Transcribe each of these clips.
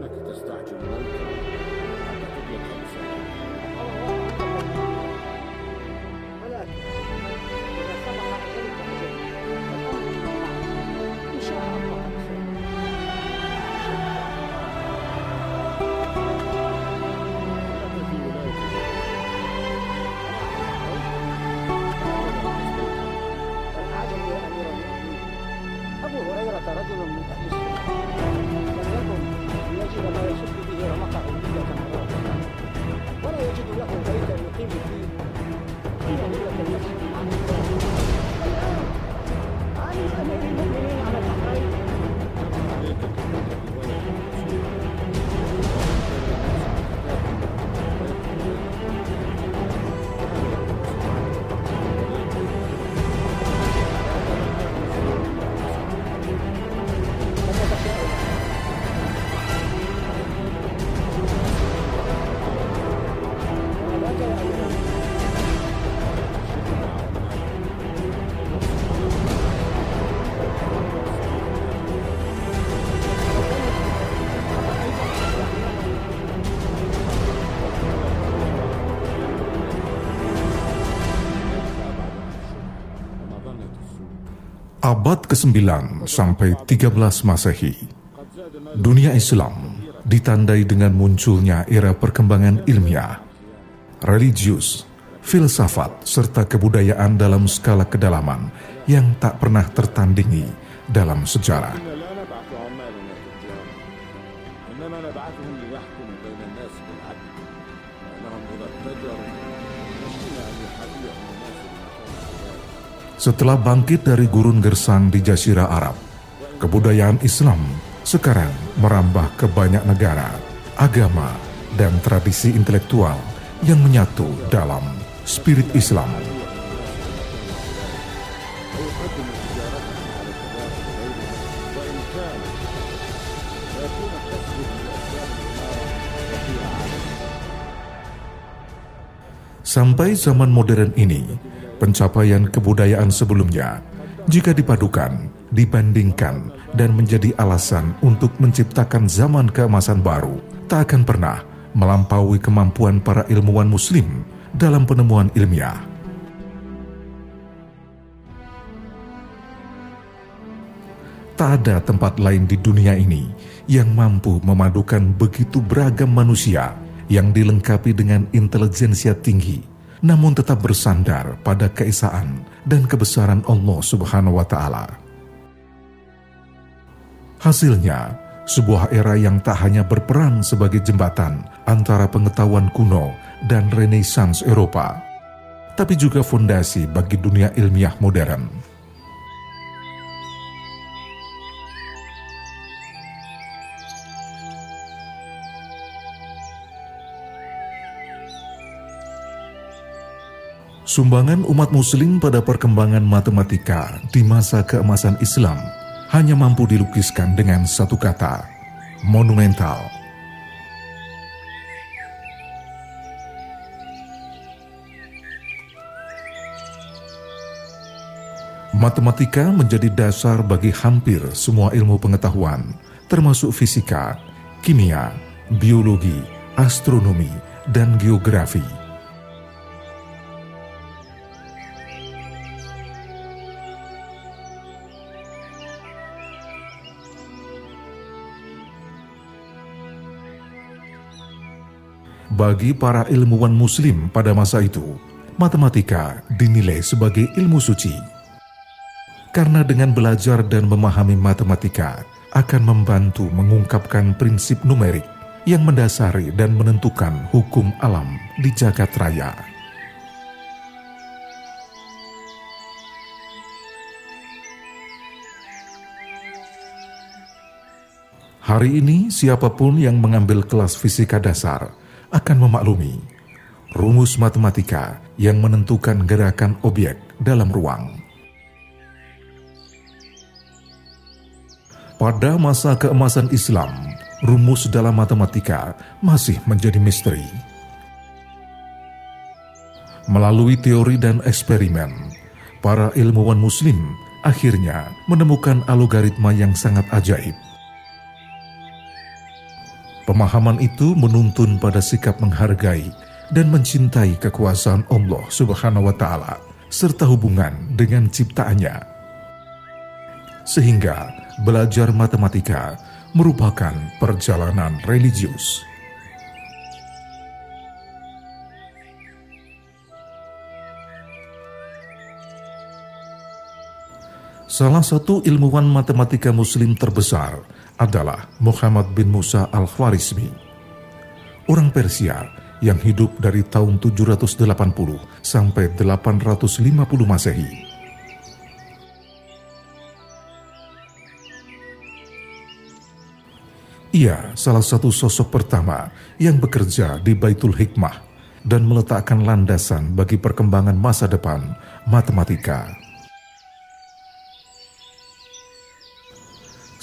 na tempestade louca. Até que Abad ke-9 sampai 13 Masehi, dunia Islam ditandai dengan munculnya era perkembangan ilmiah, religius, filsafat, serta kebudayaan dalam skala kedalaman yang tak pernah tertandingi dalam sejarah. Setelah bangkit dari gurun gersang di Jazirah Arab, kebudayaan Islam sekarang merambah ke banyak negara, agama, dan tradisi intelektual yang menyatu dalam spirit Islam. Sampai zaman modern ini, pencapaian kebudayaan sebelumnya, jika dipadukan, dibandingkan, dan menjadi alasan untuk menciptakan zaman keemasan baru, tak akan pernah melampaui kemampuan para ilmuwan muslim dalam penemuan ilmiah. Tak ada tempat lain di dunia ini yang mampu memadukan begitu beragam manusia yang dilengkapi dengan intelijensia tinggi, namun tetap bersandar pada keesaan dan kebesaran Allah Subhanahu wa Ta'ala. Hasilnya, sebuah era yang tak hanya berperan sebagai jembatan antara pengetahuan kuno dan renaissance Eropa, tapi juga fondasi bagi dunia ilmiah modern. Sumbangan umat muslim pada perkembangan matematika di masa keemasan Islam hanya mampu dilukiskan dengan satu kata, monumental. Matematika menjadi dasar bagi hampir semua ilmu pengetahuan, termasuk fisika, kimia, biologi, astronomi, dan geografi. Bagi para ilmuwan muslim pada masa itu, matematika dinilai sebagai ilmu suci. Karena dengan belajar dan memahami matematika akan membantu mengungkapkan prinsip numerik yang mendasari dan menentukan hukum alam di jagat raya. Hari ini siapa pun yang mengambil kelas fisika dasar akan memaklumi rumus matematika yang menentukan gerakan objek dalam ruang. Pada masa keemasan Islam, rumus dalam matematika masih menjadi misteri. Melalui teori dan eksperimen, para ilmuwan muslim akhirnya menemukan algoritma yang sangat ajaib. Pemahaman itu menuntun pada sikap menghargai dan mencintai kekuasaan Allah Subhanahu wa taala serta hubungan dengan ciptaannya. Sehingga belajar matematika merupakan perjalanan religius. Salah satu ilmuwan matematika muslim terbesar adalah Muhammad bin Musa al-Khwarizmi. Orang Persia yang hidup dari tahun 780 sampai 850 Masehi. Ia salah satu sosok pertama yang bekerja di Baitul Hikmah dan meletakkan landasan bagi perkembangan masa depan matematika.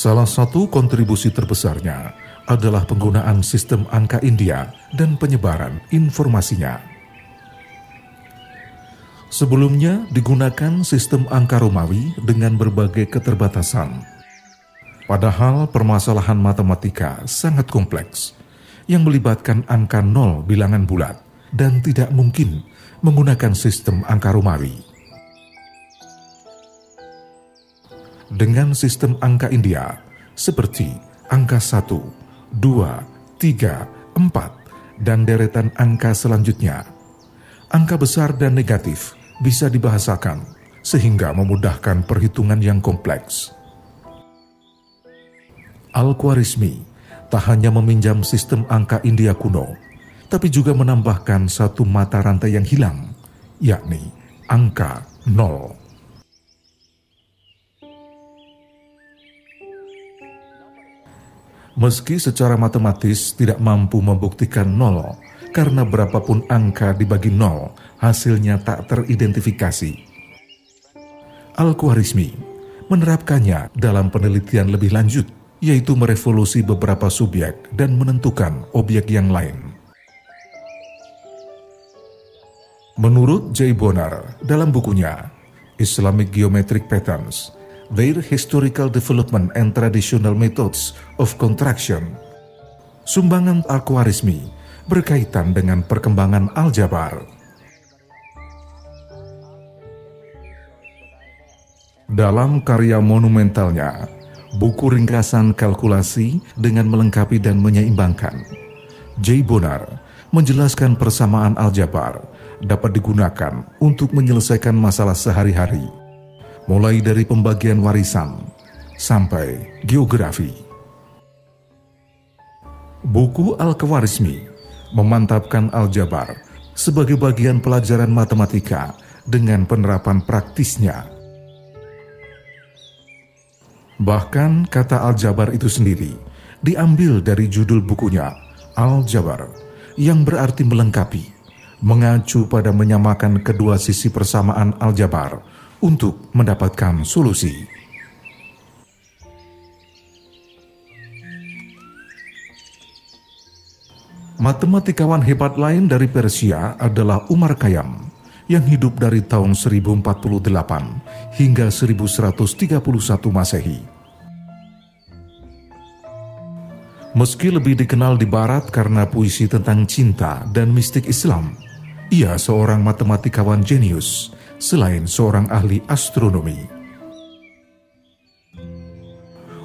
Salah satu kontribusi terbesarnya adalah penggunaan sistem angka India dan penyebaran informasinya. Sebelumnya digunakan sistem angka Romawi dengan berbagai keterbatasan. Padahal permasalahan matematika sangat kompleks yang melibatkan angka nol bilangan bulat dan tidak mungkin menggunakan sistem angka Romawi. Dengan sistem angka India seperti angka 1, 2, 3, 4, dan deretan angka selanjutnya. Angka besar dan negatif bisa dibahasakan sehingga memudahkan perhitungan yang kompleks. Al-Khwarizmi tak hanya meminjam sistem angka India kuno, tapi juga menambahkan satu mata rantai yang hilang, yakni angka nol. Meski secara matematis tidak mampu membuktikan nol, karena berapapun angka dibagi nol, hasilnya tak teridentifikasi. Al-Khwarizmi menerapkannya dalam penelitian lebih lanjut, yaitu merevolusi beberapa subjek dan menentukan objek yang lain. Menurut Jay Bonar dalam bukunya Islamic Geometric Patterns, their historical development and traditional methods of contraction. Sumbangan Al-Khwarizmi berkaitan dengan perkembangan aljabar. Dalam karya monumentalnya, buku ringkasan kalkulasi dengan melengkapi dan menyeimbangkan, J. Bonar menjelaskan persamaan aljabar dapat digunakan untuk menyelesaikan masalah sehari-hari mulai dari pembagian warisan sampai geografi. Buku Al-Khawarizmi memantapkan aljabar sebagai bagian pelajaran matematika dengan penerapan praktisnya. Bahkan kata aljabar itu sendiri diambil dari judul bukunya Aljabar yang berarti melengkapi, mengacu pada menyamakan kedua sisi persamaan aljabar untuk mendapatkan solusi. Matematikawan hebat lain dari Persia adalah Umar Khayyam yang hidup dari tahun 1048 hingga 1131 Masehi. Meski lebih dikenal di barat karena puisi tentang cinta dan mistik Islam, ia seorang matematikawan jenius selain seorang ahli astronomi.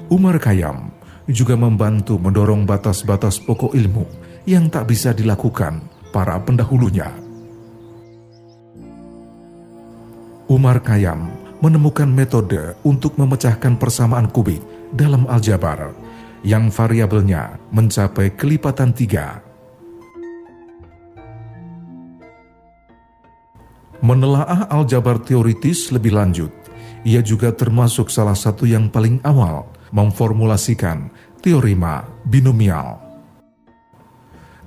Umar Khayyam juga membantu mendorong batas-batas pokok ilmu yang tak bisa dilakukan para pendahulunya. Umar Khayyam menemukan metode untuk memecahkan persamaan kubik dalam aljabar yang variabelnya mencapai kelipatan tiga Menelaah aljabar teoritis lebih lanjut, ia juga termasuk salah satu yang paling awal memformulasikan teorema binomial.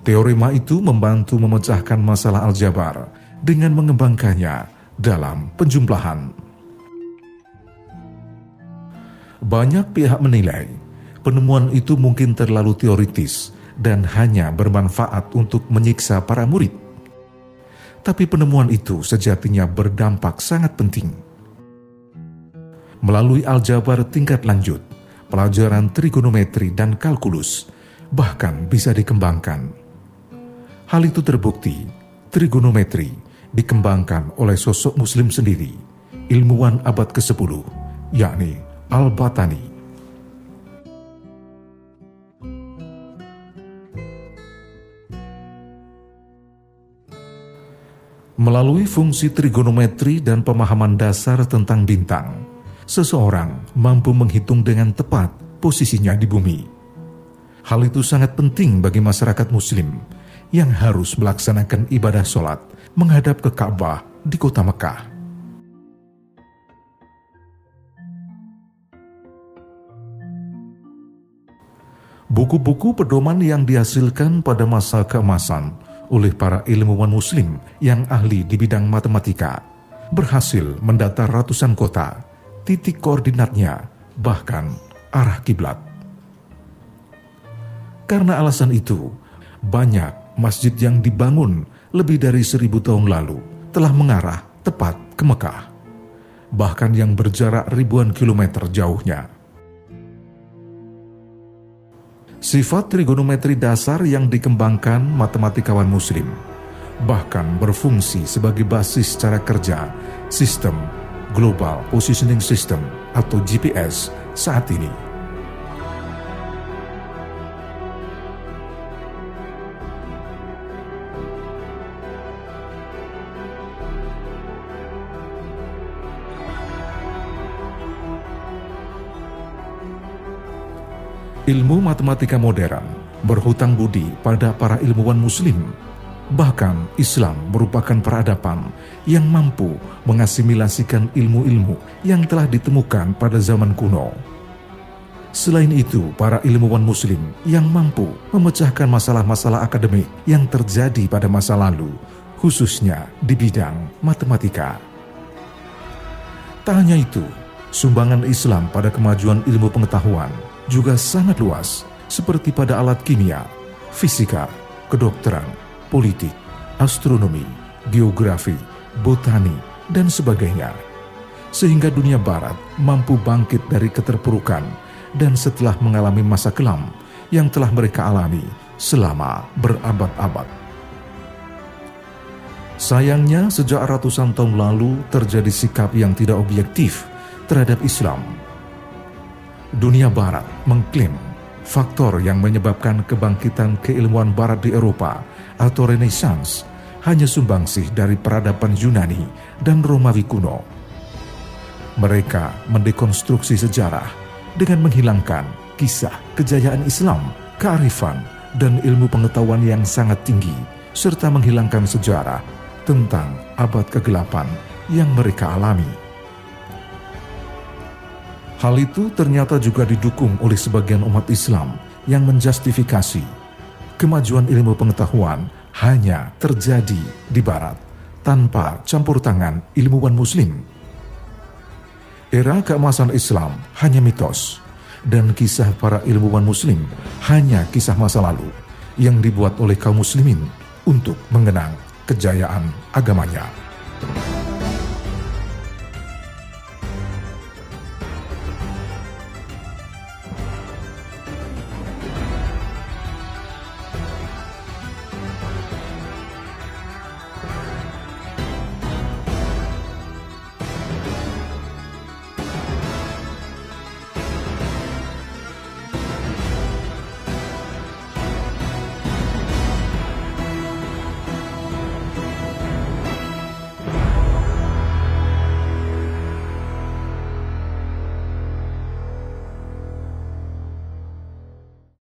Teorema itu membantu memecahkan masalah aljabar dengan mengembangkannya dalam penjumlahan. Banyak pihak menilai penemuan itu mungkin terlalu teoritis dan hanya bermanfaat untuk menyiksa para murid tapi penemuan itu sejatinya berdampak sangat penting. Melalui aljabar tingkat lanjut, pelajaran trigonometri dan kalkulus, bahkan bisa dikembangkan. Hal itu terbukti trigonometri dikembangkan oleh sosok muslim sendiri, ilmuwan abad ke-10, yakni Al-Batani. Melalui fungsi trigonometri dan pemahaman dasar tentang bintang, seseorang mampu menghitung dengan tepat posisinya di bumi. Hal itu sangat penting bagi masyarakat Muslim yang harus melaksanakan ibadah sholat menghadap ke Ka'bah di kota Mekah. Buku-buku pedoman yang dihasilkan pada masa keemasan oleh para ilmuwan muslim yang ahli di bidang matematika berhasil mendata ratusan kota, titik koordinatnya, bahkan arah kiblat. Karena alasan itu, banyak masjid yang dibangun lebih dari seribu tahun lalu telah mengarah tepat ke Mekah, bahkan yang berjarak ribuan kilometer jauhnya. Sifat trigonometri dasar yang dikembangkan matematikawan muslim bahkan berfungsi sebagai basis cara kerja sistem Global Positioning System atau GPS saat ini. Ilmu matematika modern berhutang budi pada para ilmuwan muslim. Bahkan Islam merupakan peradaban yang mampu mengasimilasikan ilmu-ilmu yang telah ditemukan pada zaman kuno. Selain itu, para ilmuwan muslim yang mampu memecahkan masalah-masalah akademik yang terjadi pada masa lalu, khususnya di bidang matematika. Tak hanya itu, sumbangan Islam pada kemajuan ilmu pengetahuan juga sangat luas, seperti pada alat kimia, fisika, kedokteran, politik, astronomi, geografi, botani, dan sebagainya. Sehingga dunia barat mampu bangkit dari keterpurukan dan setelah mengalami masa kelam yang telah mereka alami selama berabad-abad. Sayangnya sejak ratusan tahun lalu terjadi sikap yang tidak objektif terhadap Islam dunia barat mengklaim faktor yang menyebabkan kebangkitan keilmuan barat di Eropa atau Renaissance hanya sumbangsih dari peradaban Yunani dan Romawi kuno. Mereka mendekonstruksi sejarah dengan menghilangkan kisah kejayaan Islam, kearifan, dan ilmu pengetahuan yang sangat tinggi, serta menghilangkan sejarah tentang abad kegelapan yang mereka alami. Hal itu ternyata juga didukung oleh sebagian umat Islam yang menjustifikasi kemajuan ilmu pengetahuan hanya terjadi di Barat tanpa campur tangan ilmuwan Muslim. Era keemasan Islam hanya mitos, dan kisah para ilmuwan Muslim hanya kisah masa lalu yang dibuat oleh kaum Muslimin untuk mengenang kejayaan agamanya.